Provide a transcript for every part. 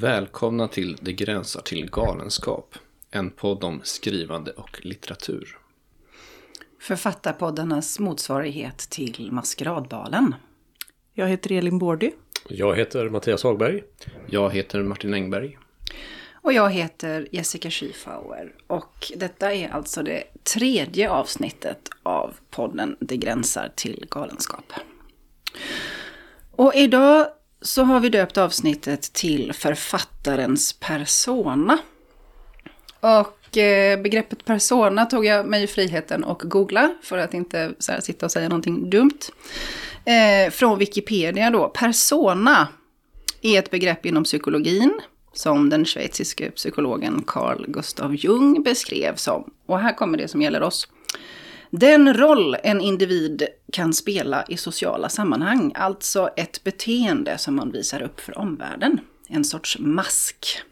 Välkomna till Det gränsar till galenskap. En podd om skrivande och litteratur. Författarpoddarnas motsvarighet till Maskeradbalen. Jag heter Elin Bordy. Jag heter Mattias Hagberg. Jag heter Martin Engberg. Och jag heter Jessica Schiefauer. Och detta är alltså det tredje avsnittet av podden Det gränsar till galenskap. Och idag så har vi döpt avsnittet till författarens persona. Och eh, begreppet persona tog jag mig friheten att googla för att inte så här, sitta och säga någonting dumt. Eh, från Wikipedia då. Persona är ett begrepp inom psykologin som den schweiziske psykologen Carl Gustav Jung beskrev som. Och här kommer det som gäller oss. Den roll en individ kan spela i sociala sammanhang, alltså ett beteende som man visar upp för omvärlden. En sorts mask.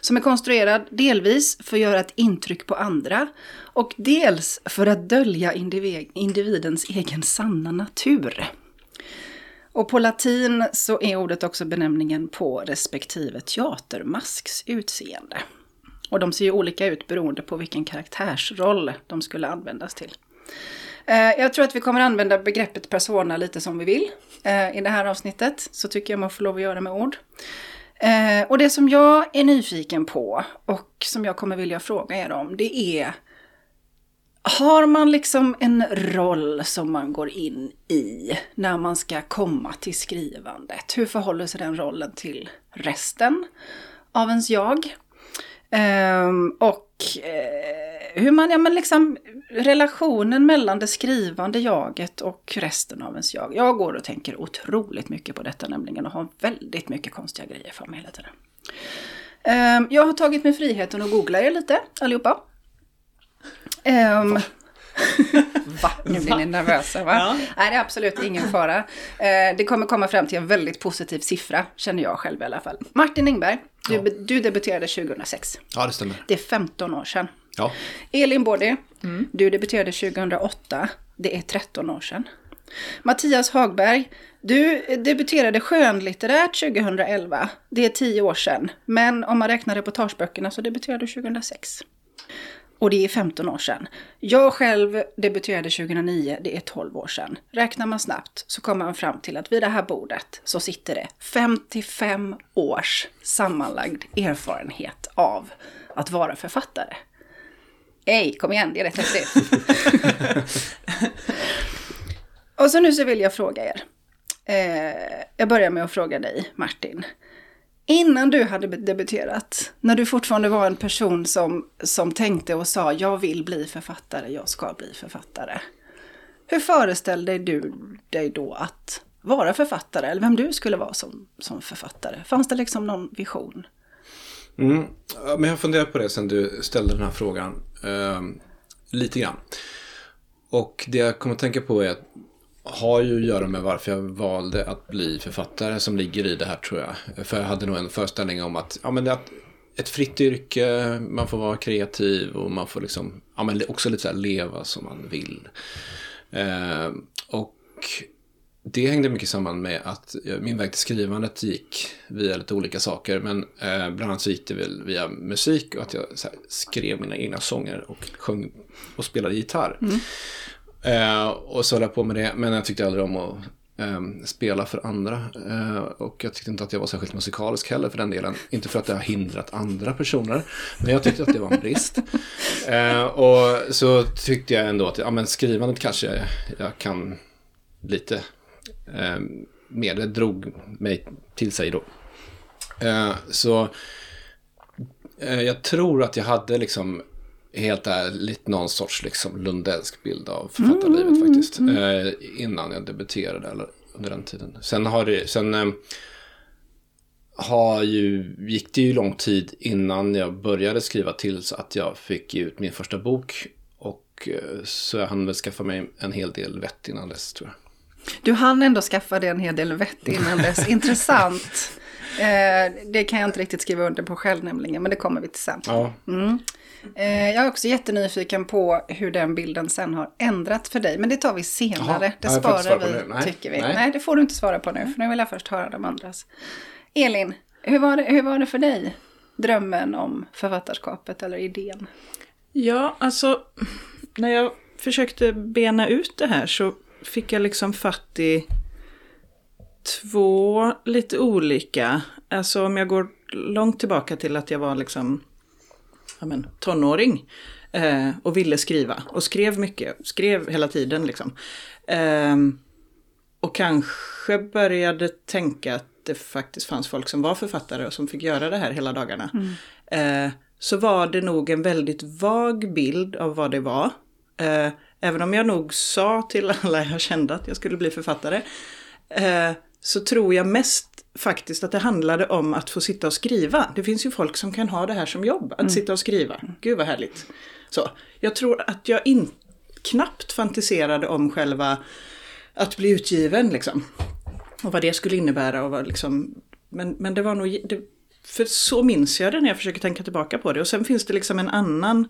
Som är konstruerad delvis för att göra ett intryck på andra och dels för att dölja individens egen sanna natur. Och på latin så är ordet också benämningen på respektive teatermasks utseende. Och de ser ju olika ut beroende på vilken karaktärsroll de skulle användas till. Eh, jag tror att vi kommer använda begreppet persona lite som vi vill eh, i det här avsnittet. Så tycker jag man får lov att göra med ord. Eh, och det som jag är nyfiken på och som jag kommer vilja fråga er om det är har man liksom en roll som man går in i när man ska komma till skrivandet? Hur förhåller sig den rollen till resten av ens jag? Ehm, och uh, hur man, ja men liksom relationen mellan det skrivande jaget och resten av ens jag. Jag går och tänker otroligt mycket på detta nämligen och har väldigt mycket konstiga grejer för mig hela tiden. Um, jag har tagit mig friheten att googla er lite allihopa. Um, va? Nu blir ni nervösa va? Ja. Nej, det är absolut ingen fara. Uh, det kommer komma fram till en väldigt positiv siffra, känner jag själv i alla fall. Martin Engberg, du, ja. du debuterade 2006. Ja, det stämmer. Det är 15 år sedan. Ja. Elin Bårdy, mm. du debuterade 2008. Det är 13 år sedan. Mattias Hagberg, du debuterade skönlitterärt 2011. Det är 10 år sedan. Men om man räknar reportageböckerna så debuterade du 2006. Och det är 15 år sedan. Jag själv debuterade 2009, det är 12 år sedan. Räknar man snabbt så kommer man fram till att vid det här bordet så sitter det 55 års sammanlagd erfarenhet av att vara författare. Hej, kom igen, det är rätt häftigt. och så nu så vill jag fråga er. Eh, jag börjar med att fråga dig, Martin. Innan du hade debuterat, när du fortfarande var en person som, som tänkte och sa jag vill bli författare, jag ska bli författare. Hur föreställde du dig då att vara författare, eller vem du skulle vara som, som författare? Fanns det liksom någon vision? Mm. men jag har funderat på det sen du ställde den här frågan. Eh, lite grann. Och det jag kommer att tänka på är att har ju att göra med varför jag valde att bli författare som ligger i det här tror jag. För jag hade nog en föreställning om att, ja men det är ett fritt yrke, man får vara kreativ och man får liksom, ja men också lite så här leva som man vill. Eh, och det hängde mycket samman med att min väg till skrivandet gick via lite olika saker. Men eh, bland annat så gick det väl via musik och att jag här, skrev mina egna sånger och sjöng och spelade gitarr. Mm. Eh, och så höll jag på med det, men jag tyckte aldrig om att eh, spela för andra. Eh, och jag tyckte inte att jag var särskilt musikalisk heller för den delen. Inte för att det har hindrat andra personer, men jag tyckte att det var en brist. Eh, och så tyckte jag ändå att ja, men skrivandet kanske jag, jag kan lite eh, mer. Det drog mig till sig då. Eh, så eh, jag tror att jag hade liksom helt ärligt någon sorts liksom lundellsk bild av författarlivet mm, faktiskt. Mm. Eh, innan jag debuterade eller under den tiden. Sen har det, sen eh, har ju, gick det ju lång tid innan jag började skriva till så att jag fick ge ut min första bok. Och eh, så jag hann väl skaffa mig en hel del vett innan dess tror jag. Du hann ändå skaffa dig en hel del vett innan dess. Intressant. Det kan jag inte riktigt skriva under på själv nämligen, men det kommer vi till sen. Ja. Eh, jag är också jättenyfiken på hur den bilden sen har ändrat för dig. Men det tar vi senare. Jaha, det sparar vi, tycker vi. Nej. Nej. det får du inte svara på nu. För nu vill jag först höra de andras. Elin, hur, var det, hur var det för dig? Drömmen om författarskapet eller idén? Ja, alltså när jag försökte bena ut det här så fick jag liksom fatt i två lite olika. Alltså om jag går långt tillbaka till att jag var liksom ja men, tonåring eh, och ville skriva och skrev mycket, skrev hela tiden liksom. Eh, och kanske började tänka att det faktiskt fanns folk som var författare och som fick göra det här hela dagarna. Eh, så var det nog en väldigt vag bild av vad det var. Eh, även om jag nog sa till alla jag kände att jag skulle bli författare. Så tror jag mest faktiskt att det handlade om att få sitta och skriva. Det finns ju folk som kan ha det här som jobb, att sitta och skriva. Gud vad härligt. Så, jag tror att jag in, knappt fantiserade om själva att bli utgiven liksom. Och vad det skulle innebära och vad liksom... Men, men det var nog... Det, för så minns jag det när jag försöker tänka tillbaka på det. Och sen finns det liksom en annan...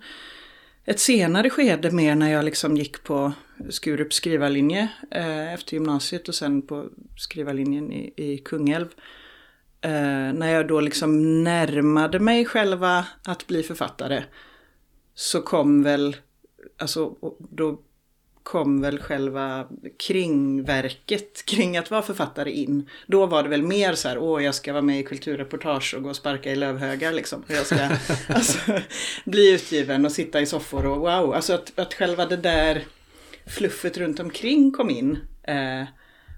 Ett senare skede mer när jag liksom gick på Skurups skrivarlinje eh, efter gymnasiet och sen på skrivarlinjen i, i Kungälv. Eh, när jag då liksom närmade mig själva att bli författare. Så kom väl, alltså då kom väl själva kringverket kring att vara författare in. Då var det väl mer så här, åh jag ska vara med i kulturreportage och gå och sparka i lövhögar liksom. Och jag ska alltså, bli utgiven och sitta i soffor och wow. Alltså att, att själva det där fluffet runt omkring kom in eh,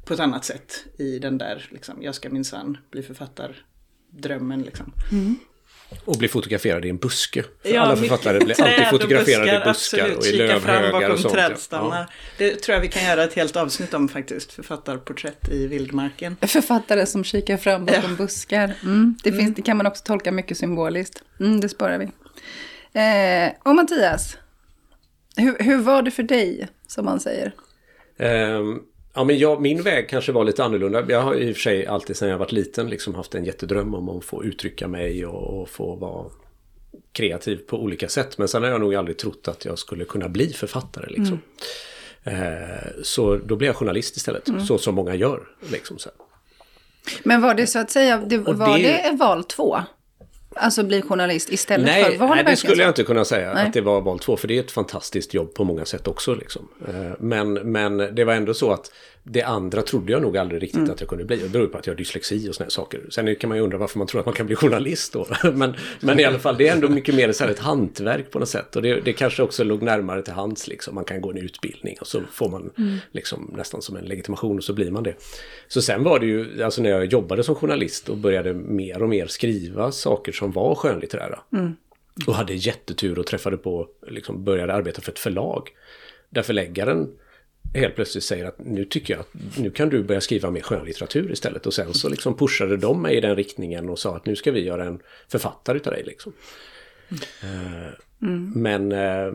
på ett annat sätt i den där, liksom, jag ska minsann bli författardrömmen liksom. Och bli fotograferad i en buske. För Ja, alla författare blir alltid fotograferade i buskar absolut. och i lövhögar bakom och sånt. ja. Det tror jag vi kan göra ett helt avsnitt om faktiskt. Författarporträtt i vildmarken. Författare som kikar fram bakom Ja. buskar. Mm, det, finns, det kan man också tolka mycket symboliskt. Mm, det sparar vi. Eh, och Mattias, hur, hur var det för dig, som man säger? Ehm, ja, men jag, min väg kanske var lite annorlunda. Jag har i och för sig alltid sedan jag varit liten liksom haft en jättedröm om att få uttrycka mig och, och få vara kreativ på olika sätt. Men sen har jag nog aldrig trott att jag skulle kunna bli författare. Liksom. Eh, så då blev jag journalist istället, så som många gör. Liksom, så. Men var det så att säga, det, var det- det val två? Alltså bli journalist istället för, Nej, var nej det skulle så? jag inte kunna säga Nej. att det var val två. För det är ett fantastiskt jobb på många sätt också. Liksom. Eh, Men, men det var ändå så att det andra trodde jag nog aldrig riktigt Mm. att jag kunde bli. Det beror på att jag har dyslexi och såna här saker. Sen kan man ju undra varför man tror att man kan bli journalist då. Men, men i alla fall, det är ändå mycket mer så här ett hantverk på något sätt. Och det, det kanske också låg närmare till hands. Liksom. Man kan gå en utbildning och så får man Mm. liksom, nästan som en legitimation och så blir man det. Så sen var det ju, alltså när jag jobbade som journalist och började mer och mer skriva saker som var skönlitterära. Och hade jättetur och träffade på, liksom började arbeta för ett förlag. Där förläggaren helt plötsligt säger att nu tycker jag att nu kan du börja skriva mer skönlitteratur istället. Och sen så liksom pushade de mig i den riktningen och sa att nu ska vi göra en författare utav dig. Liksom. Eh, Men eh,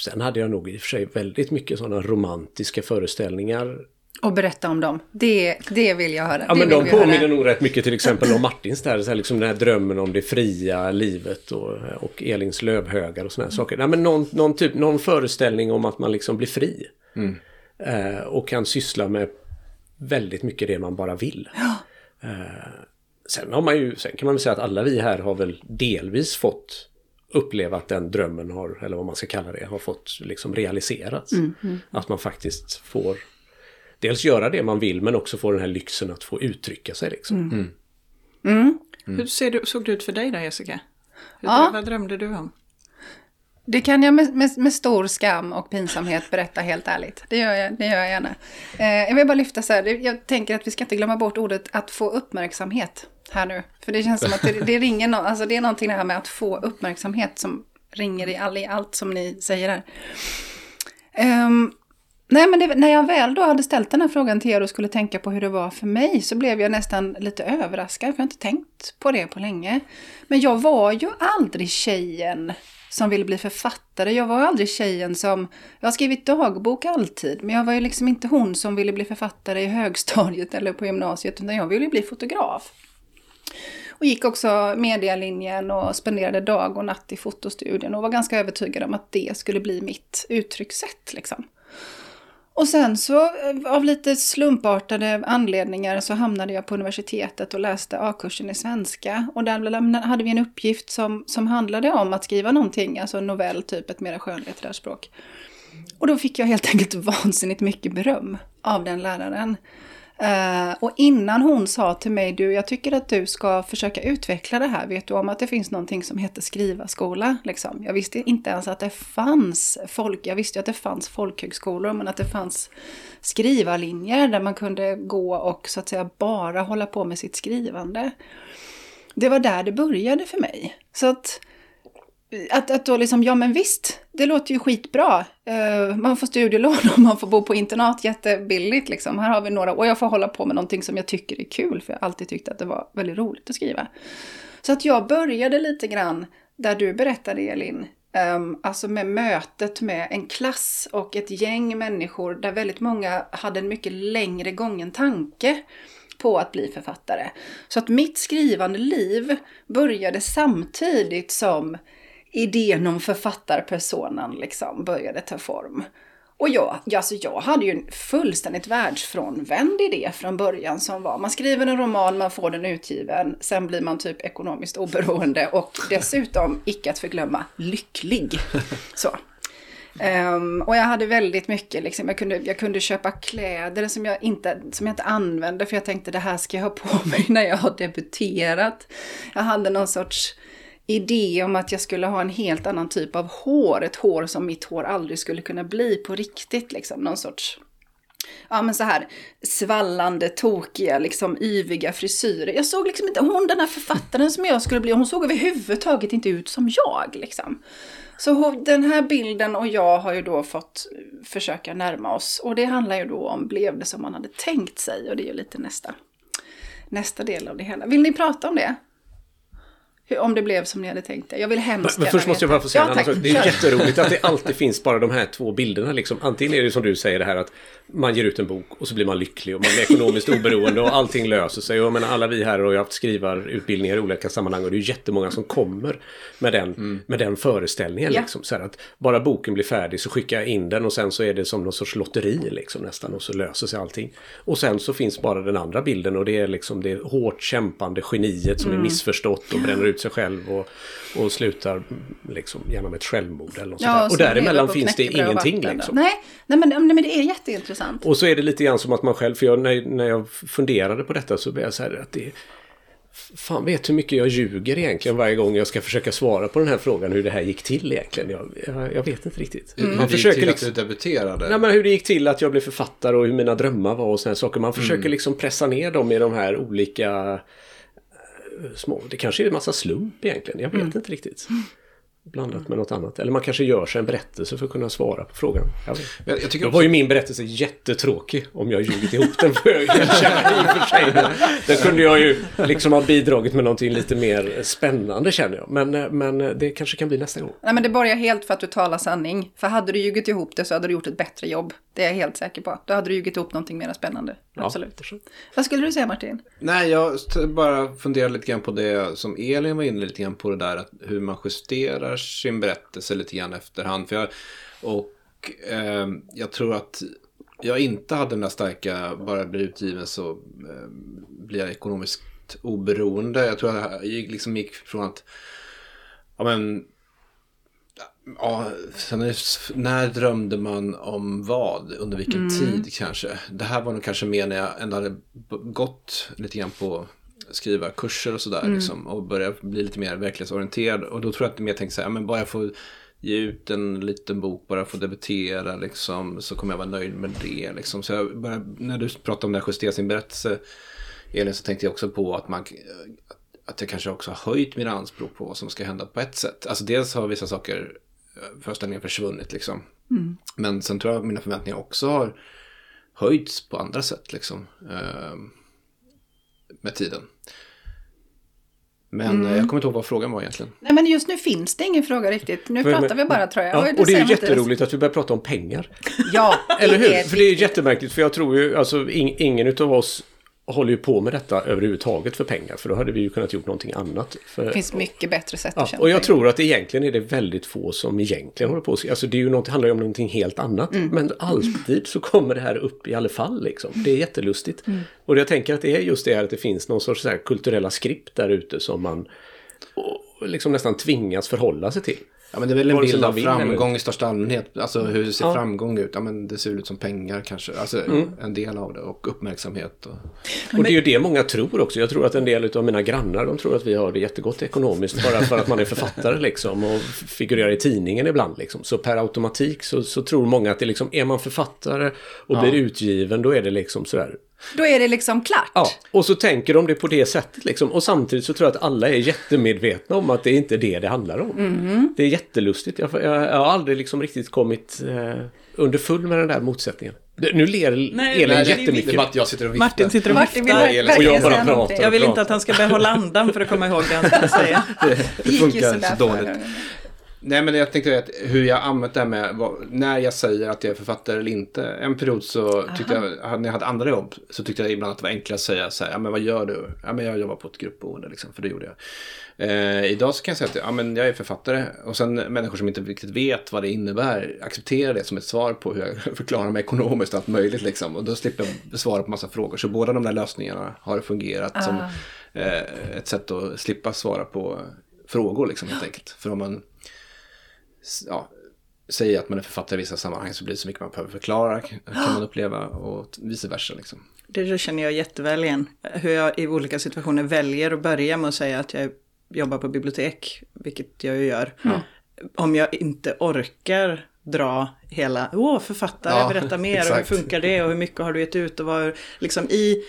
sen hade jag nog i och för sig väldigt mycket sådana romantiska föreställningar Och berätta om dem. Det, det vill jag höra. Ja det men de vi höra. påminner nog rätt mycket till exempel om Martins där, så här, liksom den här drömmen om det fria livet och, och Elins lövhögar och sådana här saker. Nej, men någon, någon, typ, någon föreställning om att man liksom blir fri. Eh, och kan syssla med väldigt mycket det man bara vill. Eh, sen, har man ju, sen kan man väl säga att alla vi här har väl delvis fått uppleva att den drömmen har, eller vad man ska kalla det, har fått liksom realiserats. Att man faktiskt får dels göra det man vill men också få den här lyxen att få uttrycka sig. Liksom. Hur ser du, såg det ut för dig då Jessica? Hur, Ja. Vad drömde du om? Det kan jag med, med, med stor skam och pinsamhet berätta helt ärligt. Det gör jag, det gör jag gärna. Eh, jag vill bara lyfta så här, jag tänker att vi ska inte glömma bort ordet att få uppmärksamhet här nu. För det känns som att det, det ringer, no, alltså det är någonting det här med att få uppmärksamhet som ringer i, all, i allt som ni säger här. Ehm, nej, men det, när jag väl då hade ställt den här frågan till er och skulle tänka på hur det var för mig så blev jag nästan lite överraskad, för jag har inte tänkt på det på länge. Men jag var ju aldrig tjejen som ville bli författare. Jag var aldrig tjejen som... Jag har skrivit dagbok alltid, men jag var ju liksom inte hon som ville bli författare i högstadiet eller på gymnasiet, utan jag ville bli fotograf. Och gick också medialinjen och spenderade dag och natt i fotostudion och var ganska övertygad om att det skulle bli mitt uttryckssätt. Liksom. Och sen så eh, av lite slumpartade anledningar så hamnade jag på universitetet och läste A-kursen i svenska. Och där hade vi en uppgift som, som handlade om att skriva någonting, alltså en novell, typ ett mera skönlitterärt språk. Och då fick jag helt enkelt vansinnigt mycket beröm av den läraren. Uh, och innan hon sa till mig, du, jag tycker att du ska försöka utveckla det här. Vet du om att det finns någonting som heter skrivarskola? Liksom. Jag visste inte ens att det fanns folk, jag visste att det fanns folkhögskolor, men att det fanns skrivarlinjer där man kunde gå och så att säga bara hålla på med sitt skrivande. Det var där det började för mig. Så att att, att då liksom, ja men visst, det låter ju skitbra. Uh, man får studielån och man får bo på internat jättebilligt liksom. Här har vi några, och jag får hålla på med någonting som jag tycker är kul, för jag har alltid tyckt att det var väldigt roligt att skriva. Så att jag började lite grann där du berättade Elin, um, alltså med mötet med en klass och ett gäng människor där väldigt många hade en mycket längre gången tanke på att bli författare. Så att mitt skrivande liv började samtidigt som idén om författarpersonan liksom började ta form. Och jag, alltså jag hade ju en fullständigt världsfrånvänd idé från början som var man skriver en roman, man får den utgiven, sen blir man typ ekonomiskt oberoende och dessutom, icke att förglömma, lycklig. Så. Um, och jag hade väldigt mycket, liksom, jag, kunde, jag kunde köpa kläder som jag, inte, som jag inte använde för jag tänkte det här ska jag ha på mig när jag har debuterat. Jag hade någon sorts idé om att jag skulle ha en helt annan typ av hår. Ett hår som mitt hår aldrig skulle kunna bli på riktigt. Liksom. Någon sorts, ja men så här svallande, tokiga, liksom yviga frisyrer. Jag såg liksom inte, hon den här författaren som jag skulle bli, hon såg överhuvudtaget inte ut som jag liksom. Så den här bilden och jag har ju då fått försöka närma oss. Och det handlar ju då om, blev det som man hade tänkt sig? Och det är ju lite nästa, nästa del av det hela. Vill ni prata om det? Hur, om det blev som ni hade tänkt det. Jag vill hemskt Men, men först måste jag bara få säga ja, en annan sak. Det är jätteroligt att det alltid finns bara de här två bilderna. Liksom. Antingen är det som du säger det här att man ger ut en bok och så blir man lycklig och man är ekonomiskt oberoende och allting löser sig. Och jag menar, alla vi här har ju haft skrivarutbildningar i olika sammanhang och det är ju jättemånga som kommer med den, mm. med den föreställningen. Ja. Liksom. Så att bara boken blir färdig så skickar jag in den och sen så är det som någon sorts lotteri liksom, nästan och så löser sig allting. Och sen så finns bara den andra bilden och det är liksom det hårt kämpande geniet som mm. är missförstått och bränner ut sig själv och, och slutar liksom genom ett självmord eller något ja, Och däremellan finns det ingenting liksom. Nej, nej, men, nej men det är jätteintressant. Och så är det lite grann som att man själv, för jag, när, när jag funderade på detta så blev jag så här att det Fan vet hur mycket jag ljuger egentligen varje gång jag ska försöka svara på den här frågan hur det här gick till egentligen. Jag, jag, jag vet inte riktigt. Mm. Man försöker gick till liksom, att du debuterade? Nej, men hur det gick till att jag blev författare och hur mina drömmar var och sådana saker. Man försöker mm. liksom pressa ner dem i de här olika små. Det kanske är en massa slump egentligen. Jag vet mm. inte riktigt. Blandat med något annat. Eller man kanske gör sig en berättelse för att kunna svara på frågan. Jag, jag, jag tycker Då var ju min berättelse jättetråkig om jag ljugit ihop den. För i sig. Kunde jag ju liksom ha bidragit med någonting lite mer spännande känner jag. Men, men det kanske kan bli nästa gång. Nej men det borgar helt för att du talar sanning. För hade du ljugit ihop det så hade du gjort ett bättre jobb. Det är jag helt säker på. Då hade du ljugit ihop någonting mer spännande. Absolut. Ja. Vad skulle du säga Martin? Nej, jag bara funderar lite grann på det som Elin var inne lite grann på det där. Att hur man justerar sin berättelse lite grann efterhand. För jag, och eh, jag tror att jag inte hade den där starka, bara bli utgiven så eh, blir jag ekonomiskt oberoende. Jag tror att jag liksom gick från att ja, men, Ja, sen är, när drömde man om vad? Under vilken mm. tid kanske? Det här var nog kanske mer när jag ändå hade gått lite grann på skriva kurser och sådär. Mm. Liksom, och börja bli lite mer verklighetsorienterad. Och då tror jag att jag mer tänkte så här, men bara jag får ge ut en liten bok, bara få debutera liksom, så kommer jag vara nöjd med det. Liksom. Så jag började, när du pratade om det här justera sin berättelse, Elin, så tänkte jag också på att man att jag kanske också har höjt mina anspråk på vad som ska hända på ett sätt. Alltså dels har vissa saker föreställningen försvunnit liksom. Mm. Men sen tror jag att mina förväntningar också har höjts på andra sätt liksom. Eh, med tiden. Men mm. jag kommer inte ihåg vad frågan var egentligen. Nej men just nu finns det ingen fråga riktigt. Nu men, pratar vi bara tror jag. Ja, och det är jätteroligt att vi börjar prata om pengar. Ja, Eller hur? För det är jättemärkligt för jag tror ju, alltså ing, ingen av oss håller ju på med detta överhuvudtaget för pengar. För då hade vi ju kunnat gjort någonting annat. För, Det finns mycket bättre sätt ja, att tjäna och jag pengar. tror att egentligen är det väldigt få som egentligen håller på att Alltså det är ju något, handlar ju om någonting helt annat. Men alltid så kommer det här upp i alla fall liksom. Det är jättelustigt. Och jag tänker att det är just det här att det finns någon sorts kulturella skript där ute som man och, liksom nästan tvingas förhålla sig till. Ja, men det är väl en bild man av framgång i största allmänhet. Alltså hur ser Ja. framgång ut? Ja, men det ser ut som pengar kanske. Alltså en del av det och uppmärksamhet. Och... Och det är ju det många tror också. Jag tror att en del av mina grannar de tror att vi har det jättegott ekonomiskt bara för att man är författare liksom och figurerar i tidningen ibland liksom. Så per automatik så, så tror många att det liksom, är man författare och blir utgiven då är det liksom sådär. Då är det liksom klart. Ja, och så tänker de det på det sättet liksom. Och samtidigt så tror jag att alla är jättemedvetna om att det är inte det det handlar om. Det är jättelustigt. Jag, jag, jag har aldrig liksom riktigt kommit eh, under full med den där motsättningen. Det- Nu ler Nej, Elin nej, det är jättemycket. Det är att jag sitter och viftar. Martin sitter och Martin vill viftar. Och jag bara pratar. Jag vill inte att han ska behålla andan för att komma ihåg det han ska säga. Det ju funkar så dåligt. Nej men jag tänkte att hur jag använt det här med vad, när jag säger att jag är författare eller inte. En period så tyckte jag, när jag hade andra jobb, så tyckte jag ibland att det var enklare att säga så här, ja men vad gör du? Ja men jag jobbar på ett gruppboende liksom, för det gjorde jag. Eh, idag så kan jag säga att ja, men jag är författare och sen människor som inte riktigt vet vad det innebär accepterar det som ett svar på hur jag förklarar mig ekonomiskt och allt möjligt liksom. Och då slipper jag svara på massa frågor. Så båda de där lösningarna har fungerat som eh, ett sätt att slippa svara på frågor liksom helt enkelt. För om man ja, säger att man är författare i vissa sammanhang så blir det så mycket man behöver förklara kan man uppleva och vice versa liksom. Det känner jag jätteväl igen. Hur jag i olika situationer väljer att börja med att säga att jag jobbar på bibliotek, vilket jag ju gör. Om jag inte orkar dra hela, åh författare, Ja, berätta mer, och hur funkar det och hur mycket har du gett ut och vad, liksom i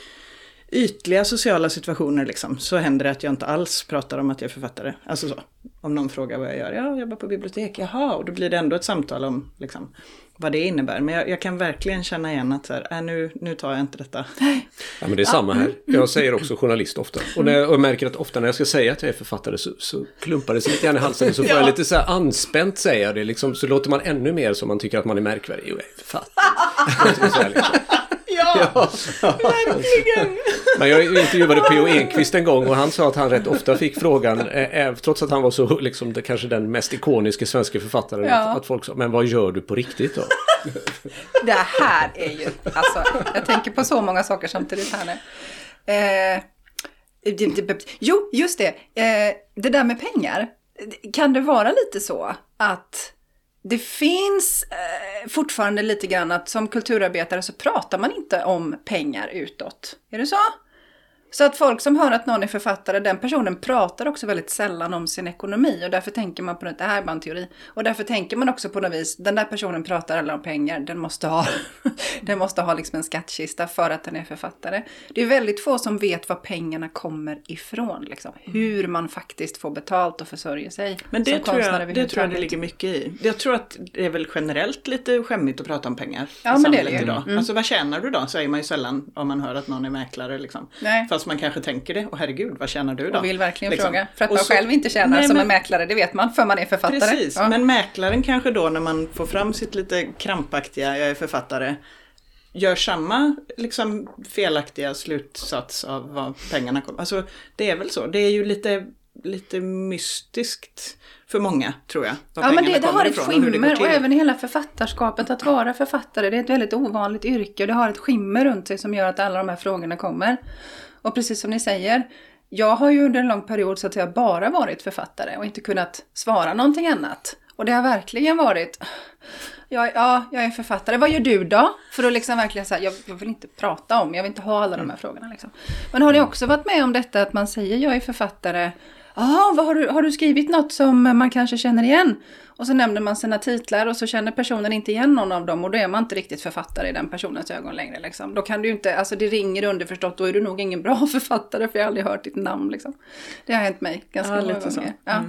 ytliga sociala situationer liksom, så händer det att jag inte alls pratar om att jag är författare. Alltså så. Om någon frågar vad jag gör, ja, jag jobbar på bibliotek, jaha, och då blir det ändå ett samtal om liksom, vad det innebär. Men jag, jag kan verkligen känna igen att så här, äh, nu, nu tar jag inte detta. Ja, men det är samma här. Jag säger också journalist ofta. Och, när jag, och jag märker att ofta när jag ska säga att jag är författare så, så klumpar det sig lite grann i halsen. Så får jag lite så här anspänt säga det. Liksom, så låter man ännu mer som man tycker att man är märkvärdig. Jo, jag är författare. Liksom. Ja, verkligen! Men jag intervjuade P.O. Enquist en gång och han sa att han rätt ofta fick frågan, eh, eh, trots att han var så, liksom, det, kanske den mest ikoniska svenska författaren, Ja. att, att folk sa, men vad gör du på riktigt då? Det här är ju, alltså, jag tänker på så många saker samtidigt här nu. Eh, jo, just det. Eh, det där med pengar. Kan det vara lite så att det finns eh, fortfarande lite grann att som kulturarbetare så pratar man inte om pengar utåt. Är det så? Så att folk som hör att någon är författare, den personen pratar också väldigt sällan om sin ekonomi och därför tänker man på det, det här är bara en teori. Och därför tänker man också på något vis, den där personen pratar aldrig om pengar, den måste ha, den måste ha liksom en skattkista för att den är författare. Det är väldigt få som vet var pengarna kommer ifrån, liksom. hur man faktiskt får betalt och försörjer sig. Men det tror, jag, det tror jag det ligger mycket i. Jag tror att det är väl generellt lite skämmigt att prata om pengar Ja, i men det är samhället det idag. Mm. Alltså vad tjänar du då? Säger man ju sällan om man hör att någon är mäklare liksom. Nej. Fast man kanske tänker det. Och herregud, vad tjänar du då? Och vill verkligen Liksom. fråga. För att Och man så- själv inte tjänar Nej, som men- en mäklare, det vet man, för man är författare. Precis, Ja. men mäklaren kanske då när man får fram sitt lite krampaktiga, jag är författare, gör samma liksom felaktiga slutsats av vad pengarna kommer. Alltså det är väl så. Det är ju lite, lite mystiskt för många tror jag. Ja men det, det har ett och skimmer och till. även hela författarskapet. Att vara författare det är ett väldigt ovanligt yrke och det har ett skimmer runt sig som gör att alla de här frågorna kommer. Och precis som ni säger, jag har ju under en lång period så att jag bara varit författare och inte kunnat svara någonting annat. Och det har verkligen varit, ja, ja jag är författare, vad gör du då? För att liksom verkligen säga, jag, jag vill inte prata om, jag vill inte ha alla de här frågorna. Liksom. Men har ni också varit med om detta att man säger jag är författare, Jaha, vad har, du, har du skrivit något som man kanske känner igen? Och så nämner man sina titlar och så känner personen inte igen någon av dem och då är man inte riktigt författare i den personens ögon längre. Liksom. Då kan du inte, alltså det ringer underförstått, då är du nog ingen bra författare för jag har aldrig hört ditt namn. Liksom. Det har hänt mig ganska Ja, många gånger. Ja.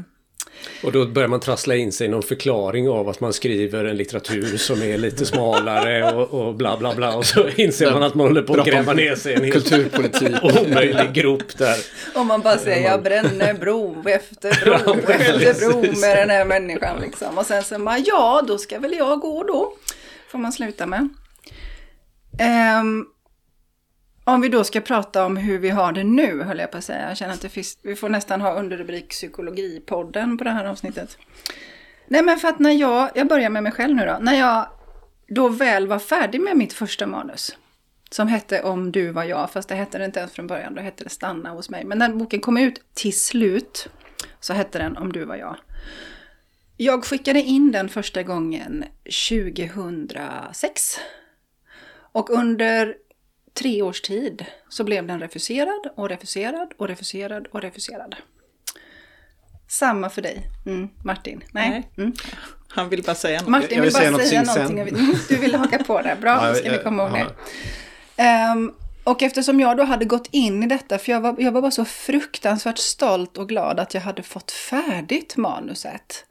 Och då börjar man trassla in sig i någon förklaring av att man skriver en litteratur som är lite smalare och, och bla bla bla. Och så inser man att man håller på att om gräva ner sig i en helt Kulturpolitik. omöjlig grop där. Och man bara säger jag bränner bro efter bro efter bro med den här människan. Liksom. Och sen så bara, ja då ska väl jag gå då. Får man sluta med. Ehm, om vi då ska prata om hur vi har det nu, höll jag på att säga. Jag känner att det finns, vi får nästan ha underrubrik psykologipodden på det här avsnittet. Nej men för att när jag, jag börjar med mig själv nu då. När jag då väl var färdig med mitt första manus. Som hette Om du var jag, fast det hette det inte ens från början, då hette det Stanna hos mig. Men när boken kom ut till slut så hette den Om du var jag. Jag skickade in den första gången 2006. Och under tre års tid så blev den refuserad och refuserad och refuserad och refuserad. Samma för dig, mm, Martin. Nej. Nej. Mm. Han vill bara säga något. Martin Jag vill vill säga bara något säga sen. någonting. Mm, Du vill haka på det. Bra, Ja, då ska vi komma ihåg det. Ehm, och eftersom jag då hade gått in i detta, för jag var, jag var bara så fruktansvärt stolt och glad att jag hade fått färdigt manuset.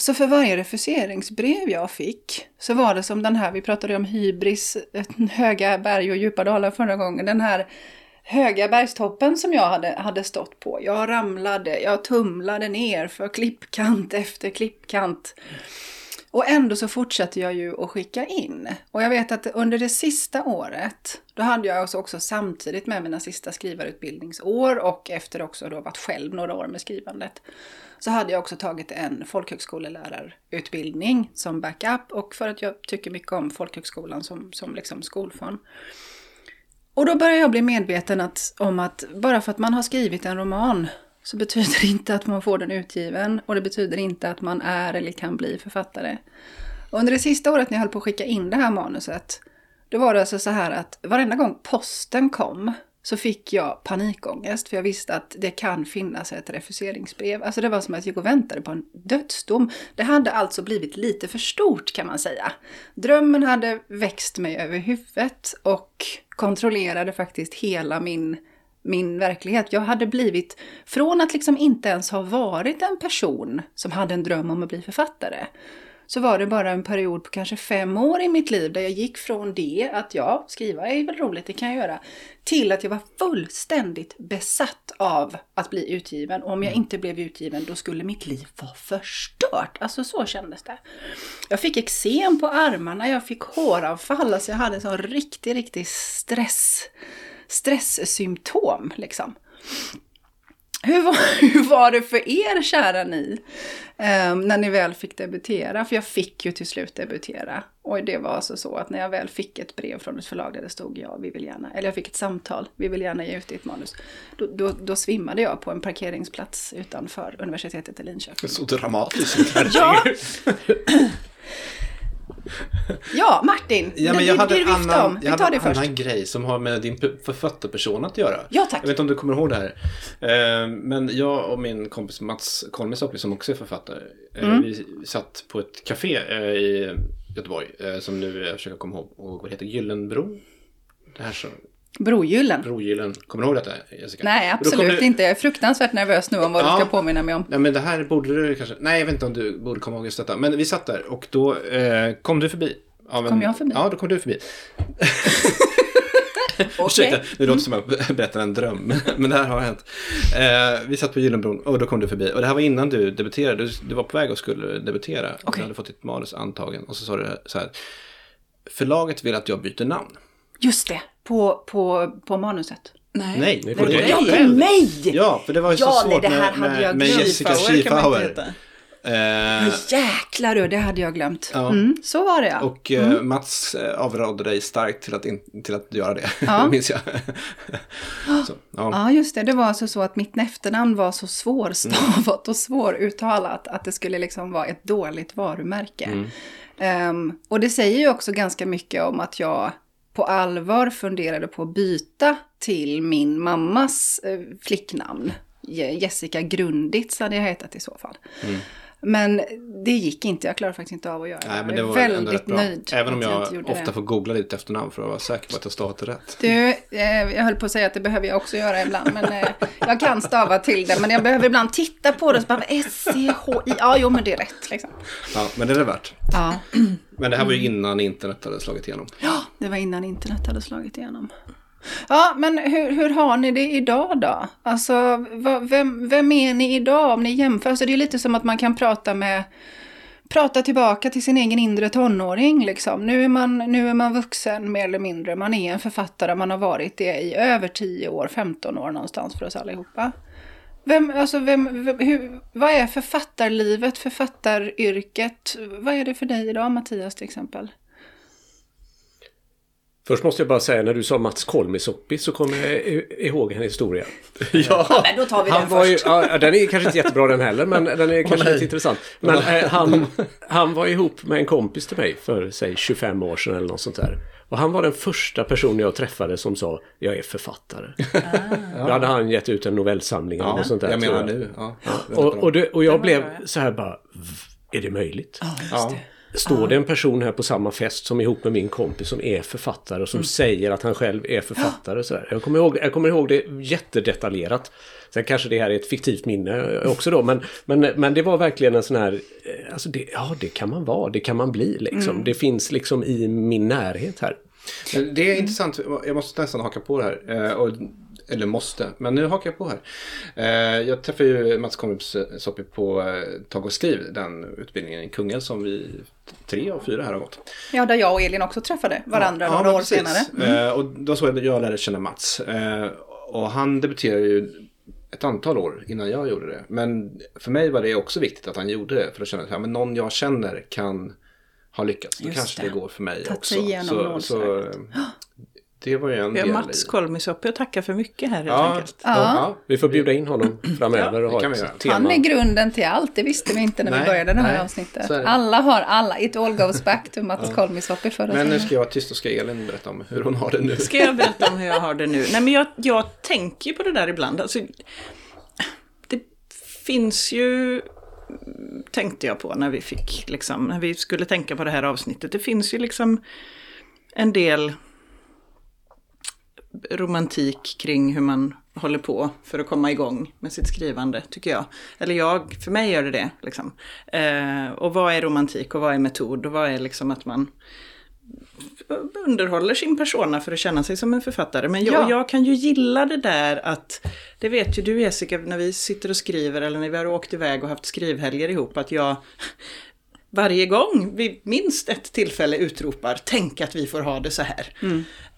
Så för varje refuseringsbrev jag fick så var det som den här, vi pratade om hybris, höga berg och djupa dalar förra gången, den här höga bergstoppen som jag hade, hade stått på. Jag ramlade, jag tumlade ner för klippkant efter klippkant. Och ändå så fortsatte jag ju att skicka in. Och jag vet att under det sista året, då hade jag också, också samtidigt med mina sista skrivarutbildningsår och efter också då varit själv några år med skrivandet, så hade jag också tagit en folkhögskolelärarutbildning som backup och för att jag tycker mycket om folkhögskolan som, som liksom skolform. Och då började jag bli medveten att, om att bara för att man har skrivit en roman så betyder det inte att man får den utgiven och det betyder inte att man är eller kan bli författare. Och under det sista året när jag höll på att skicka in det här manuset, då var det alltså så här att varenda gång posten kom så fick jag panikångest för jag visste att det kan finnas ett refuseringsbrev. Alltså det var som att jag gick och väntade på en dödsdom. Det hade alltså blivit lite för stort kan man säga. Drömmen hade växt mig över huvudet och kontrollerade faktiskt hela min min verklighet. Jag hade blivit, från att liksom inte ens ha varit en person som hade en dröm om att bli författare, så var det bara en period på kanske fem år i mitt liv där jag gick från det, att ja, skriva är väl roligt, det kan jag göra, till att jag var fullständigt besatt av att bli utgiven. Och om jag inte blev utgiven, då skulle mitt liv vara förstört. Alltså så kändes det. Jag fick eksem på armarna, jag fick håravfall, alltså jag hade en sån riktig, riktig stress stresssymptom liksom. Hur var, hur var det för er, kära ni, eh, när ni väl fick debutera? För jag fick ju till slut debutera. Och det var alltså så att när jag väl fick ett brev från ett förlag där det stod ja, vi vill gärna, eller jag fick ett samtal, vi vill gärna ge ut ditt manus. Då, då, då svimmade jag på en parkeringsplats utanför universitetet i Linköping. Så dramatiskt. Ja! Ja, Martin! Ja, men det, jag det, hade vifta annan, om. Vi jag tar hade det först. annan grej som har med din författarperson att göra. Ja, tack. Jag vet inte om du kommer ihåg det här. Eh, Men jag och min kompis Mats Kolmisoppi som också är författare. eh, Mm. Vi satt på ett café eh, i Göteborg. Som nu jag försöker komma ihåg. Och vad heter Gyllenbro? Det här så. Brogyllen. Brogyllen. Kommer du ihåg detta Jessica? Nej, absolut du- inte. Jag är fruktansvärt nervös nu om vad Ja. du ska påminna mig om. Ja men det här borde du kanske... Nej jag vet inte om du borde komma ihåg just detta. Men vi satt där och då eh, kom du förbi. Av en... Kom jag förbi? Ja, då kom du förbi. Ursäkta, det låter som att jag berättar en dröm. Men det här har hänt. Eh, vi satt på Gyllenbron och då kom du förbi. Och det här var innan du debuterade. Du, du var på väg och skulle debutera. Okej. Du hade fått ditt manus antagen. Och så sa du så här. Förlaget vill att jag byter namn. Just det, på, på, på manuset. Nej, Nej, det på var dig. jag Nej, själv. mig! Ja, för det var ju så Ja, nej, svårt det här med, hade med, jag med glömt. Jessica Schiefauer. Eh, Jäklar du, det hade jag glömt. Ja. Mm, så var det ja. Och eh, Mats eh, avrådde dig starkt till att, in, till att göra det, Ja. minns jag. så, ja. Ja, just det. Det var alltså så att mitt efternamn var så svårstavat och svåruttalat att det skulle liksom vara ett dåligt varumärke. Ehm, och det säger ju också ganska mycket om att jag på allvar funderade på att byta till min mammas eh, flicknamn. Jessica Grunditz hade jag hetat i så fall. Mm. Men det gick inte, jag klarade faktiskt inte av att göra Nej, men jag det är var ändå väldigt nöjd Även om jag, gjorde ofta det. får googla ditt efternamn för att vara säker på att jag stavat det rätt. Du, eh, jag höll på att säga att det behöver jag också göra ibland, men eh, jag kan stava till det. Men jag behöver ibland titta på det och så bara S-C-H-I, ja jo men det är rätt liksom. Ja, men det är det värt. Ja. Men det här var ju innan internet hade slagit igenom. ja, det var innan internet hade slagit igenom. Ja, men hur, hur har ni det idag då? Alltså, vem, vem är ni idag om ni jämför? Så det är lite som att man kan prata med prata tillbaka till sin egen inre tonåring. Liksom. Nu, är man, nu är man vuxen mer eller mindre. Man är en författare, man har varit det i över 10 år, 15 år någonstans för oss allihopa. Vem, alltså vem, vem, hur, vad är författarlivet, författaryrket? Vad är det för dig idag, Mattias till exempel? Först måste jag bara säga när du sa Mats Kolmisoppi så kommer jag ihåg en historia. Ja, men då tar vi Han den var först. ju, ja, den är kanske inte jättebra den heller, men den är kanske nej. lite intressant. Men eh, han, han var ihop med en kompis till mig för, säg 25 år sedan eller något sånt där. Och han var den första personen jag träffade som sa, jag är författare. Då hade han gett ut en novellsamling eller Ja, något sånt där. jag menar nu. Ja, Och, och, det, och jag blev bra, så här bara, "V- är det möjligt? ja. Står det en person här på samma fest som är ihop med min kompis som är författare och som säger att han själv är författare. Så där. Jag, kommer ihåg, jag kommer ihåg det jättedetaljerat. Sen kanske det här är ett fiktivt minne också då. Men, men, men det var verkligen en sån här... eh, Alltså det, ja, det kan man vara. Det kan man bli liksom. Det finns liksom i min närhet här. Men det är intressant, jag måste nästan haka på det här. eh, Och, eller måste, men nu hakar jag på här. Eh, Jag träffade ju Mats Kolmisoppi på eh, Tag och skriv, den utbildningen i Kungälv som vi tre av fyra här har gått. Ja, där jag och Elin också träffade varandra Ja, några men år precis. senare. Eh, Och då så jag jag lärde känna Mats. Eh, Och han debuterade ju ett antal år innan jag gjorde det. Men för mig var det också viktigt att han gjorde det. För att känna att ja, men någon jag känner kan ha lyckats. Då Just kanske det. det går för mig Tagit också. Så, så eh, det var ju en Vi har del Mats. Kolmisoppi och tacka för mycket här helt Ja, enkelt. ja. Vi får bjuda in honom framöver Ja, och ha vi ett tema. Han är grunden till allt, det visste vi inte när vi Nej, började det här nej, avsnittet. Alla har alla, it all goes back to Mats Kolmisoppi förra Men nu ska jag vara tyst och ska Elin berätta om hur hon har det nu. Ska jag berätta om hur jag har det nu? Nej men jag, jag tänker på det där ibland. Alltså, det finns ju, tänkte jag på när vi fick, liksom, när vi skulle tänka på det här avsnittet. Det finns ju liksom en del romantik kring hur man håller på för att komma igång med sitt skrivande, tycker jag. Eller jag, för mig gör det det. Liksom. Eh, och vad är romantik och vad är metod och vad är liksom att man underhåller sin persona för att känna sig som en författare. Men jag, Ja. jag kan ju gilla det där att, det vet ju du Jessica, när vi sitter och skriver eller när vi har åkt iväg och haft skrivhelger ihop, att jag varje gång vid minst ett tillfälle utropar tänk att vi får ha det så här.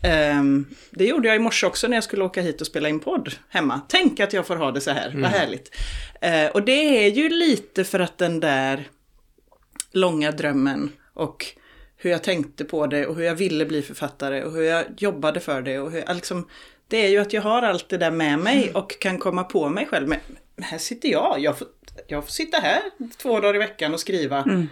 Ehm, det gjorde jag i morse också när jag skulle åka hit och spela in podd hemma. Tänk att jag får ha det så här, vad härligt. Eh, och det är ju lite för att den där långa drömmen och hur jag tänkte på det och hur jag ville bli författare och hur jag jobbade för det. Och hur, liksom, det är ju att jag har allt det där med mig och kan komma på mig själv. Här sitter jag, jag får, jag får sitta här två dagar i veckan och skriva.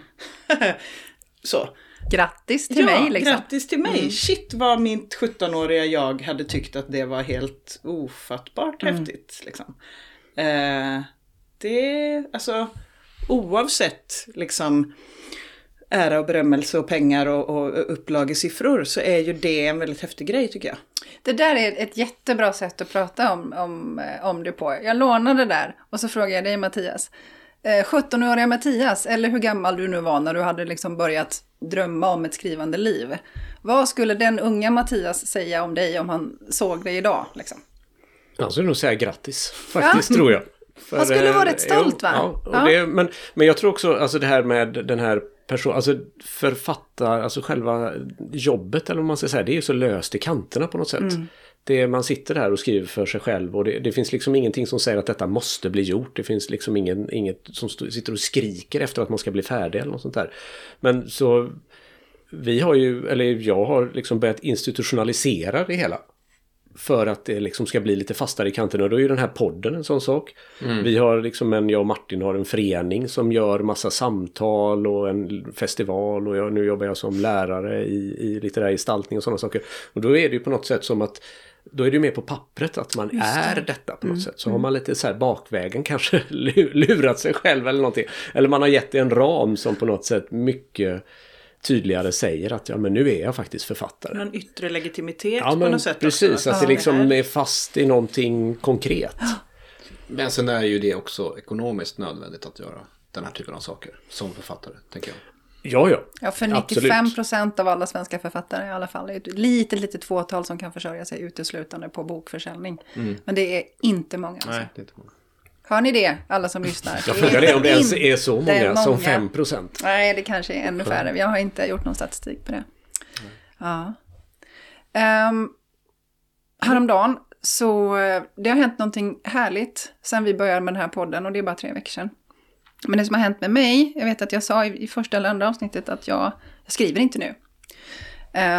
Så. Grattis till ja, mig liksom. grattis till mig. Shit vad mitt 17-åriga jag hade tyckt att det var helt ofattbart häftigt. Liksom. Eh, det, alltså oavsett liksom ära och berömmelse och pengar och, och upplagesiffror så är ju det en väldigt häftig grej tycker jag. Det där är ett jättebra sätt att prata om, om, eh, om det på. Jag lånade det där och så frågade jag dig Mattias. Eh, 17-åriga Mattias, eller hur gammal du nu var när du hade liksom börjat drömma om ett skrivande liv. Vad skulle den unga Mattias säga om dig om han såg dig idag? Liksom? Han skulle nog säga grattis, faktiskt tror jag. För, Han skulle vara eh, rätt stolt, va? Ja, Ja. Det, men, men jag tror också, alltså det här med den här personen, alltså författar, alltså själva jobbet eller vad man ska säga, det är ju så löst i kanterna på något sätt. Mm. Det, man sitter där och skriver för sig själv och det, det finns liksom ingenting som säger att detta måste bli gjort. Det finns liksom ingen, inget som sitter och skriker efter att man ska bli färdig eller något sånt där. Men så vi har ju, eller jag har liksom börjat institutionalisera det hela. För att det liksom ska bli lite fastare i kanten och då är ju den här podden en sån sak. Vi har liksom en, jag och Martin har en förening som gör massa samtal och en festival och jag, nu jobbar jag som lärare i, i litterär gestaltning och sådana saker. Och då är det ju på något sätt som att då är det ju mer på pappret att man är detta på något sätt. Så har man lite så här bakvägen kanske lu- lurat sig själv eller någonting. Eller man har gett det en ram som på något sätt mycket tydligare säger att ja men nu är jag faktiskt författare. Någon yttre legitimitet Ja på något sätt precis, också. att det liksom är fast i någonting konkret. Men sen är ju det också ekonomiskt nödvändigt att göra den här typen av saker som författare, tänker jag. Ja, ja. Ja, för Absolut. 95 procent av alla svenska författare i alla fall är ett litet, litet fåtal som kan försörja sig uteslutande på bokförsäljning. Men det är inte många. Alltså. det är inte många. Hör ni det, alla som lyssnar? Jag frågar är om det ens är så inte många, som 5 procent. Nej, det kanske är ännu färre. Jag har inte gjort någon statistik på det. Ja. Um, häromdagen så eh, det har hänt någonting härligt sen vi började med den här podden och det är bara tre veckor sedan. Men det som har hänt med mig, jag vet att jag sa i, i första eller andra avsnittet att jag, jag skriver inte nu.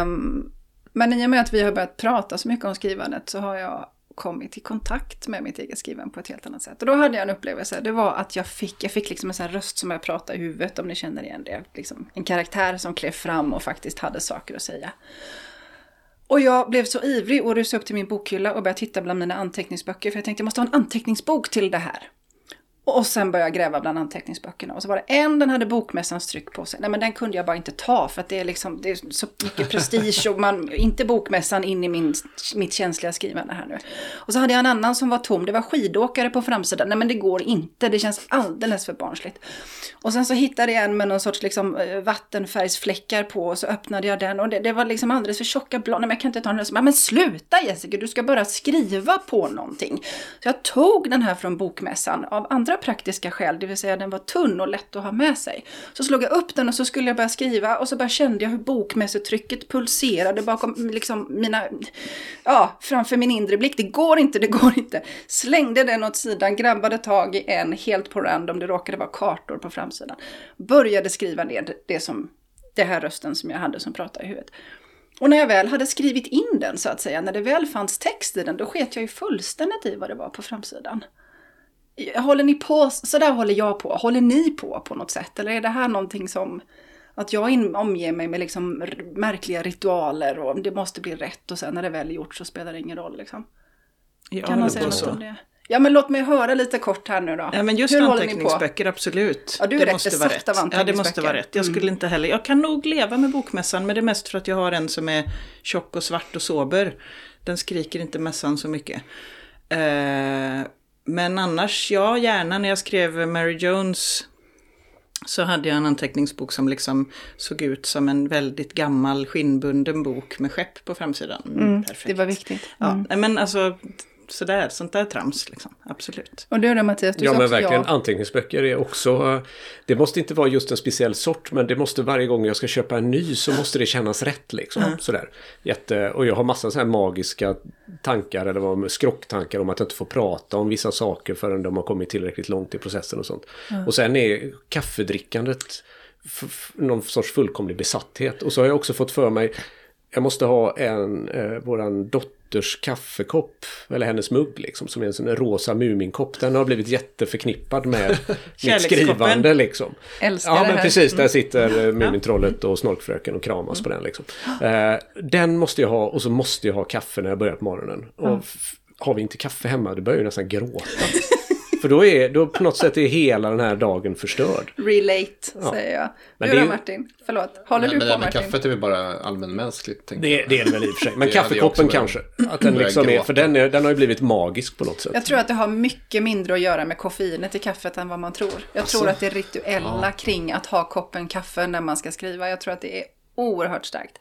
Um, men i och med att vi har börjat prata så mycket om skrivandet så har jag kommit i kontakt med mitt eget skrivande på ett helt annat sätt. Och då hade jag en upplevelse, det var att jag fick, jag fick liksom en sån här röst som jag pratar i huvudet, om ni känner igen det. Liksom en karaktär som klev fram och faktiskt hade saker att säga. Och jag blev så ivrig och rusade upp till min bokhylla och började titta bland mina anteckningsböcker. För jag tänkte jag måste ha en anteckningsbok till det här. Och sen började jag gräva bland anteckningsböckerna. Och så var det en, den hade bokmässans tryck på sig. Nej men den kunde jag bara inte ta för att det är liksom, det är så mycket prestige och man, inte bokmässan in i min, mitt känsliga skrivande här nu. Och så hade jag en annan som var tom, det var skidåkare på framsidan. Nej men det går inte, det känns alldeles för barnsligt. Och sen så hittade jag en med någon sorts liksom eh, vattenfärgsfläckar på och så öppnade jag den och det, det var liksom alldeles för tjocka blad. Nej men jag kan inte ta den. Så, men sluta Jessica, du ska bara skriva på någonting. Så jag tog den här från bokmässan av andra praktiska skäl, det vill säga den var tunn och lätt att ha med sig. Så slog jag upp den och så skulle jag börja skriva och så bara kände jag hur bokmässotrycket pulserade bakom liksom mina, ja, framför min inre blick. Det går inte, det går inte. Slängde den åt sidan, grabbade tag i en helt på random, det råkade vara kartor på framsidan. Började skriva ner det som, det här rösten som jag hade som pratade i huvudet. Och när jag väl hade skrivit in den så att säga, när det väl fanns text i den, då sket jag ju fullständigt i vad det var på framsidan. Håller ni på, så där håller jag på, håller ni på på något sätt? Eller är det här någonting som, att jag omger mig med liksom märkliga ritualer och det måste bli rätt och sen när det väl är gjort så spelar det ingen roll liksom? Ja, kan man säga något om det? Ja men låt mig höra lite kort här nu då. Ja men just Hur anteckningsböcker, absolut. Ja, du är det rätt måste vara besatt rätt. av Ja det måste vara rätt. Jag skulle inte heller, jag kan nog leva med bokmässan men det är mest för att jag har en som är tjock och svart och sober. Den skriker inte mässan så mycket. Eh, men annars, ja gärna när jag skrev Mary Jones så hade jag en anteckningsbok som liksom såg ut som en väldigt gammal skinnbunden bok med skepp på framsidan. Mm. Det var viktigt. Ja, Mm. nej, men alltså sådär, sånt där trams liksom. Absolut. Och du då Mattias, du Ja men verkligen, ja. anteckningsböcker är också... eh, Det måste inte vara just en speciell sort men det måste varje gång jag ska köpa en ny så måste det kännas rätt liksom. Sådär. Jätte, och jag har massa så här magiska tankar eller vad, skrocktankar om att jag inte får prata om vissa saker förrän de har kommit tillräckligt långt i processen och sånt. Och sen är kaffedrickandet f- f- någon sorts fullkomlig besatthet. Och så har jag också fått för mig jag måste ha en, eh, våran dotters kaffekopp, eller hennes mugg liksom, som är en sån där rosa Muminkopp. Den har blivit jätteförknippad med mitt skrivande liksom. Älskar Ja men här. Mm. precis, där sitter eh, Mumintrollet och Snorkfröken och kramas på den liksom. Eh, den måste jag ha och så måste jag ha kaffe när jag börjar på morgonen. Och f- har vi inte kaffe hemma, då börjar jag nästan gråta. För då är, då på något sätt är hela den här dagen förstörd. Relate, säger jag. Men du det då Martin? Förlåt, håller Men, du på det här med Martin? kaffet är väl bara allmänmänskligt. Det, jag. det är det väl i och för sig. Men kaffekoppen kanske. Att den liksom är, för den, är, den har ju blivit magisk på något sätt. Jag tror att det har mycket mindre att göra med koffeinet i kaffet än vad man tror. Jag tror att det rituella kring att ha koppen kaffe när man ska skriva, jag tror att det är oerhört starkt.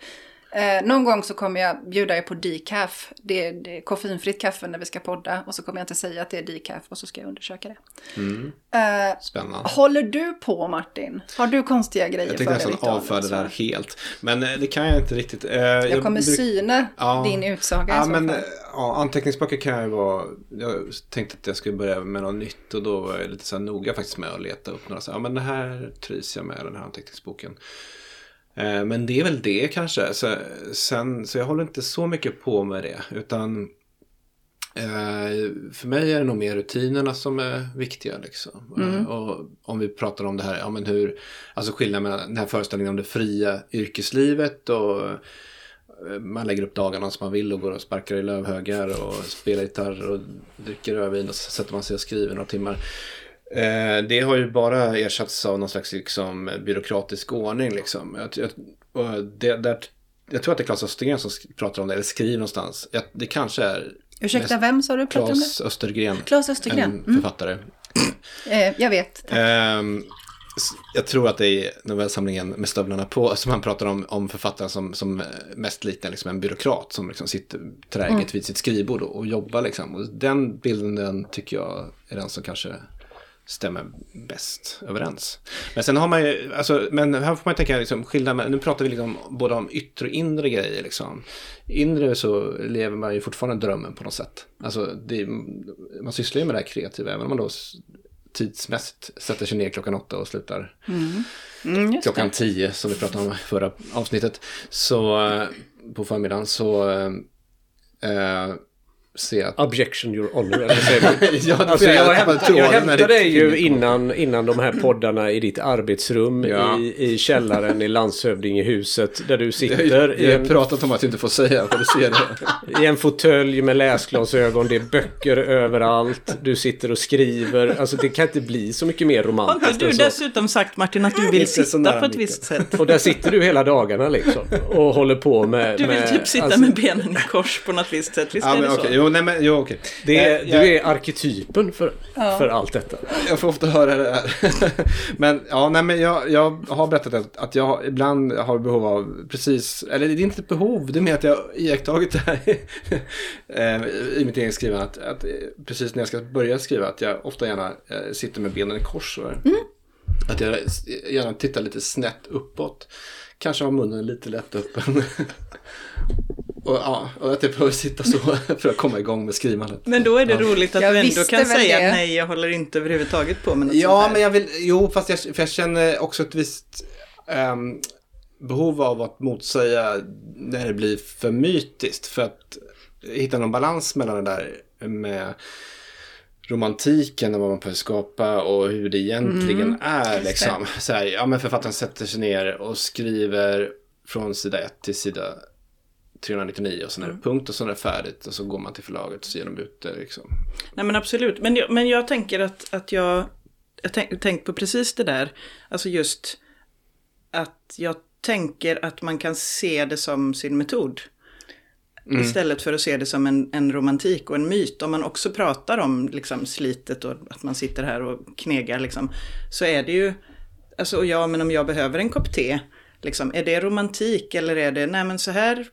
Eh, någon gång så kommer jag bjuda er på decaf. Det är, det är koffeinfritt kaffe när vi ska podda. Och så kommer jag inte säga att det är decaf och så ska jag undersöka det. Eh, Spännande. håller du på Martin? Har du konstiga grejer Jag för tänkte dig? nästan avfärda det där helt. Men eh, det kan jag inte riktigt. Eh, Jag kommer bruk- syna Ja. din utsaga i Ja, så men fall. eh, ja, anteckningsböcker kan ju vara... Jag tänkte att jag skulle börja med något nytt och då var jag lite så här noga faktiskt med att leta upp några. Så, här, ja, men det här trivs jag med, den här anteckningsboken. Eh, Men det är väl det kanske. Så, sen, så jag håller inte så mycket på med det. Utan eh, för mig är det nog mer rutinerna som är viktiga. Liksom. Eh, Och om vi pratar om det här, ja men hur, alltså skillnaden mellan den här föreställningen om det fria yrkeslivet och man lägger upp dagarna som man vill och går och sparkar i lövhögar och spelar gitarr och dricker rödvin och så sätter man sig och skriver några timmar. Eh, det har ju bara ersatts av någon slags liksom, byråkratisk ordning. Liksom. Jag, jag, det, där, jag tror att det är Claes Östergren som pratar om det, eller skriver någonstans. Jag, det kanske är Ursäkta, vem sa du pratade om det? Claes Östergren. Claes Östergren. En Mm. författare. Eh, jag vet. Ehm, jag tror att det är novellsamlingen med stövlarna på som han pratar om, om författaren som, som mest liknar liksom en byråkrat som liksom sitter träget mm. vid sitt skrivbord och, och jobbar. Liksom. Och den bilden den tycker jag är den som kanske stämmer bäst överens. Men sen har man ju, alltså, men här får man tänka liksom, skilda, nu pratar vi liksom både om yttre och inre grejer liksom. Inre så lever man ju fortfarande drömmen på något sätt. Alltså, det, man sysslar ju med det här kreativa, även om man då tidsmässigt sätter sig ner klockan åtta och slutar mm. Mm, klockan tio som vi pratade om i förra avsnittet. Så eh, på förmiddagen så eh, se att... Objection your honor, eller säger ja, alltså, jag, jag, hämtade, jag hämtade dig ju innan, innan de här poddarna i ditt arbetsrum ja. i, i källaren i landshövdingehuset där du sitter. Jag, jag har pratat om att du inte får säga vad du ser det. I en fåtölj med läsglasögon, det är böcker överallt, du sitter och skriver. Alltså det kan inte bli så mycket mer romantiskt. Har inte du dessutom sagt Martin att du vill sitta på ett visst sätt? Och där sitter du hela dagarna liksom och håller på med... Du vill med, typ sitta alltså, med benen i kors på något visst sätt, visst ja, är det okay. så? Jo, nej, men, jo, okej. Det är, du är arketypen för, ja. för allt detta. Jag får ofta höra det här. men ja, nej, men jag, jag har berättat att, att jag ibland har behov av precis, eller det är inte ett behov, det är mer att jag har iakttagit det här eh, i mitt eget skrivande. Att, att, precis när jag ska börja skriva, att jag ofta gärna eh, sitter med benen i kors. Mm. Att jag gärna tittar lite snett uppåt. Kanske har munnen lite lätt öppen. Och, ja, och att jag behöver sitta så för att komma igång med skrivandet. Men då är det ja. roligt att jag du ändå kan säga det. att nej, jag håller inte överhuvudtaget på med något Ja, men jag vill, jo, fast jag, för jag känner också ett visst um, behov av att motsäga när det blir för mytiskt. För att hitta någon balans mellan det där med romantiken och vad man får skapa och hur det egentligen mm. är. Liksom. Så här, ja, men författaren sätter sig ner och skriver från sida 1 till sida 399 och sen är det mm. punkt och sen är det färdigt och så går man till förlaget och så ger de ut det. Liksom. Nej men absolut, men jag, men jag tänker att, att jag, jag tänk, tänkt på precis det där, alltså just att jag tänker att man kan se det som sin metod. Mm. Istället för att se det som en, en romantik och en myt. Om man också pratar om liksom, slitet och att man sitter här och knegar liksom, så är det ju, alltså ja men om jag behöver en kopp te, liksom, är det romantik eller är det, nej men så här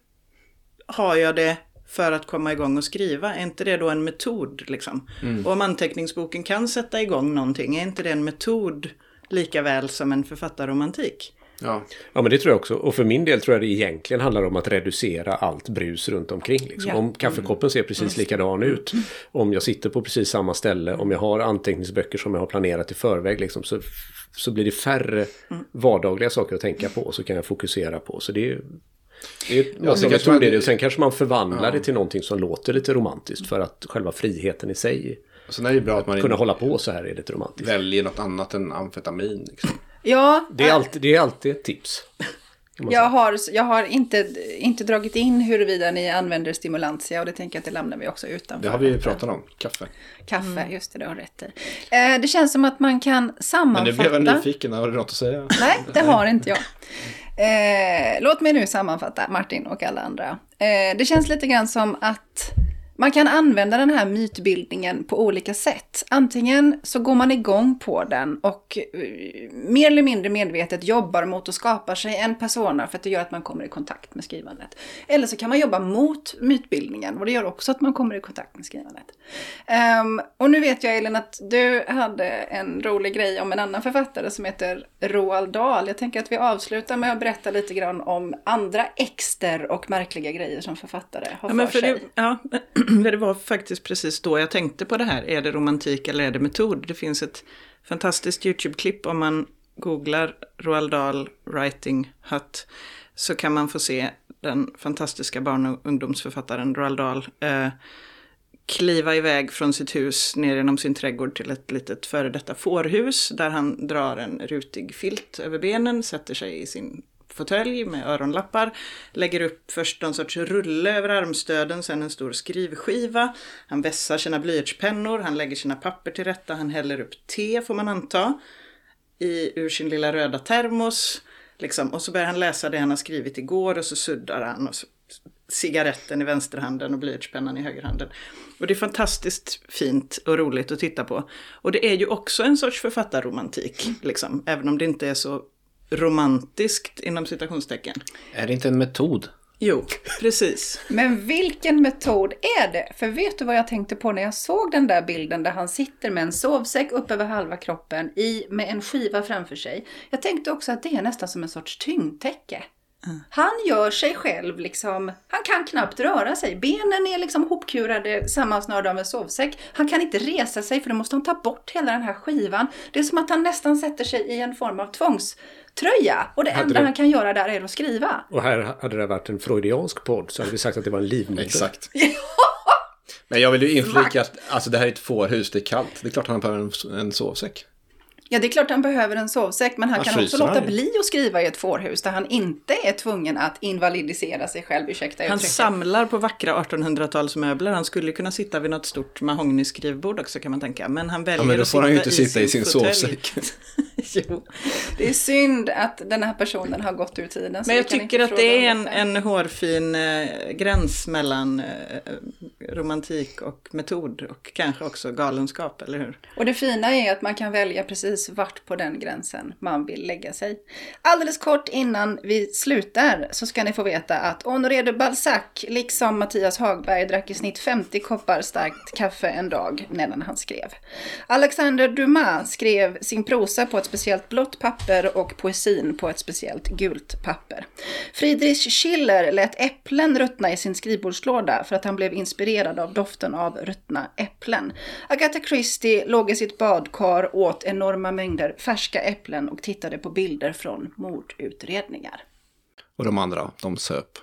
har jag det för att komma igång och skriva? Är inte det då en metod? Liksom? Mm. Och om anteckningsboken kan sätta igång någonting, är inte det en metod lika väl som en författarromantik? Ja. ja, men det tror jag också. Och för min del tror jag det egentligen handlar om att reducera allt brus runt omkring. Liksom. Ja. Om kaffekoppen ser precis mm. likadan ut, om jag sitter på precis samma ställe, om jag har anteckningsböcker som jag har planerat i förväg, liksom, så, så blir det färre mm. vardagliga saker att tänka på. Så kan jag fokusera på. Så det är det är ja, alltså, jag tror det. Och sen kanske man förvandlar ja. det till någonting som låter lite romantiskt för att själva friheten i sig Sen är det bra att man kunna hålla på så här är lite romantiskt. Väljer något annat än amfetamin. Liksom. Ja. Det är, alltid, det är alltid ett tips. Jag har, jag har inte, inte dragit in huruvida ni använder stimulantia och det tänker jag att det lämnar vi också utanför. Det har vi ju pratat om, kaffe. Kaffe, mm. just det, det har rätt i. Eh, det känns som att man kan sammanfatta. Men nu blev jag nyfiken, har du något att säga? Nej, det har inte jag. Eh, låt mig nu sammanfatta, Martin och alla andra. Eh, det känns lite grann som att man kan använda den här mytbildningen på olika sätt. Antingen så går man igång på den och uh, mer eller mindre medvetet jobbar mot och skapar sig en persona för att det gör att man kommer i kontakt med skrivandet. Eller så kan man jobba mot mytbildningen och det gör också att man kommer i kontakt med skrivandet. Um, och nu vet jag Elin att du hade en rolig grej om en annan författare som heter Roald Dahl. Jag tänker att vi avslutar med att berätta lite grann om andra exter och märkliga grejer som författare har ja, för, för sig. Det, ja. det var faktiskt precis då jag tänkte på det här. Är det romantik eller är det metod? Det finns ett fantastiskt YouTube-klipp om man googlar Roald Dahl Writing Hut. Så kan man få se den fantastiska barn och ungdomsförfattaren Roald Dahl eh, kliva iväg från sitt hus ner genom sin trädgård till ett litet före detta fårhus där han drar en rutig filt över benen, sätter sig i sin fåtölj med öronlappar. Lägger upp först någon sorts rulle över armstöden, sen en stor skrivskiva. Han vässar sina blyertspennor, han lägger sina papper till rätta, han häller upp te får man anta. I, ur sin lilla röda termos. Liksom. Och så börjar han läsa det han har skrivit igår och så suddar han och så cigaretten i vänsterhanden och blyertspennan i högerhanden. Och det är fantastiskt fint och roligt att titta på. Och det är ju också en sorts författarromantik, liksom, även om det inte är så romantiskt inom citationstecken. Är det inte en metod? Jo, precis. Men vilken metod är det? För vet du vad jag tänkte på när jag såg den där bilden där han sitter med en sovsäck upp över halva kroppen i, med en skiva framför sig. Jag tänkte också att det är nästan som en sorts tyngdtäcke. Han gör sig själv liksom, han kan knappt röra sig. Benen är liksom hopkurade, sammansnörda av en sovsäck. Han kan inte resa sig för då måste han ta bort hela den här skivan. Det är som att han nästan sätter sig i en form av tvångströja. Och det Hade enda det- han kan göra där är att skriva. Och här hade det varit en freudiansk podd så hade vi sagt att det var en livmoder. Exakt. Men jag vill ju inflika att alltså, det här är ett fårhus, det är kallt. Det är klart han behöver en, en sovsäck. Ja, det är klart han behöver en sovsäck, men han Han kan också låta ju. bli att skriva i ett fårhus där han inte är tvungen att invalidisera sig själv, ursäkta Han uttrycket. samlar på vackra 1800-talsmöbler. Han skulle kunna sitta vid något stort mahognyskrivbord också kan man tänka. Men han väljer Ja, men då att får han ju inte sitta i sin fåtölj. sovsäck. jo. Det är synd att den här personen har gått ur tiden. Men jag tycker att det är en, en hårfin eh, gräns mellan eh, romantik och metod och kanske också galenskap, eller hur? Och det fina är att man kan välja precis vart på den gränsen man vill lägga sig. Alldeles kort innan vi slutar så ska ni få veta att Honoré de Balzac, liksom Mattias Hagberg, drack i snitt 50 koppar starkt kaffe en dag medan han skrev. Alexander Dumas skrev sin prosa på ett speciellt blått papper och poesin på ett speciellt gult papper. Friedrich Schiller lät äpplen ruttna i sin skrivbordslåda för att han blev inspirerad av doften av ruttna äpplen. Agatha Christie låg i sitt badkar, åt enorma mängder färska äpplen och tittade på bilder från mordutredningar. Och de andra, de söp.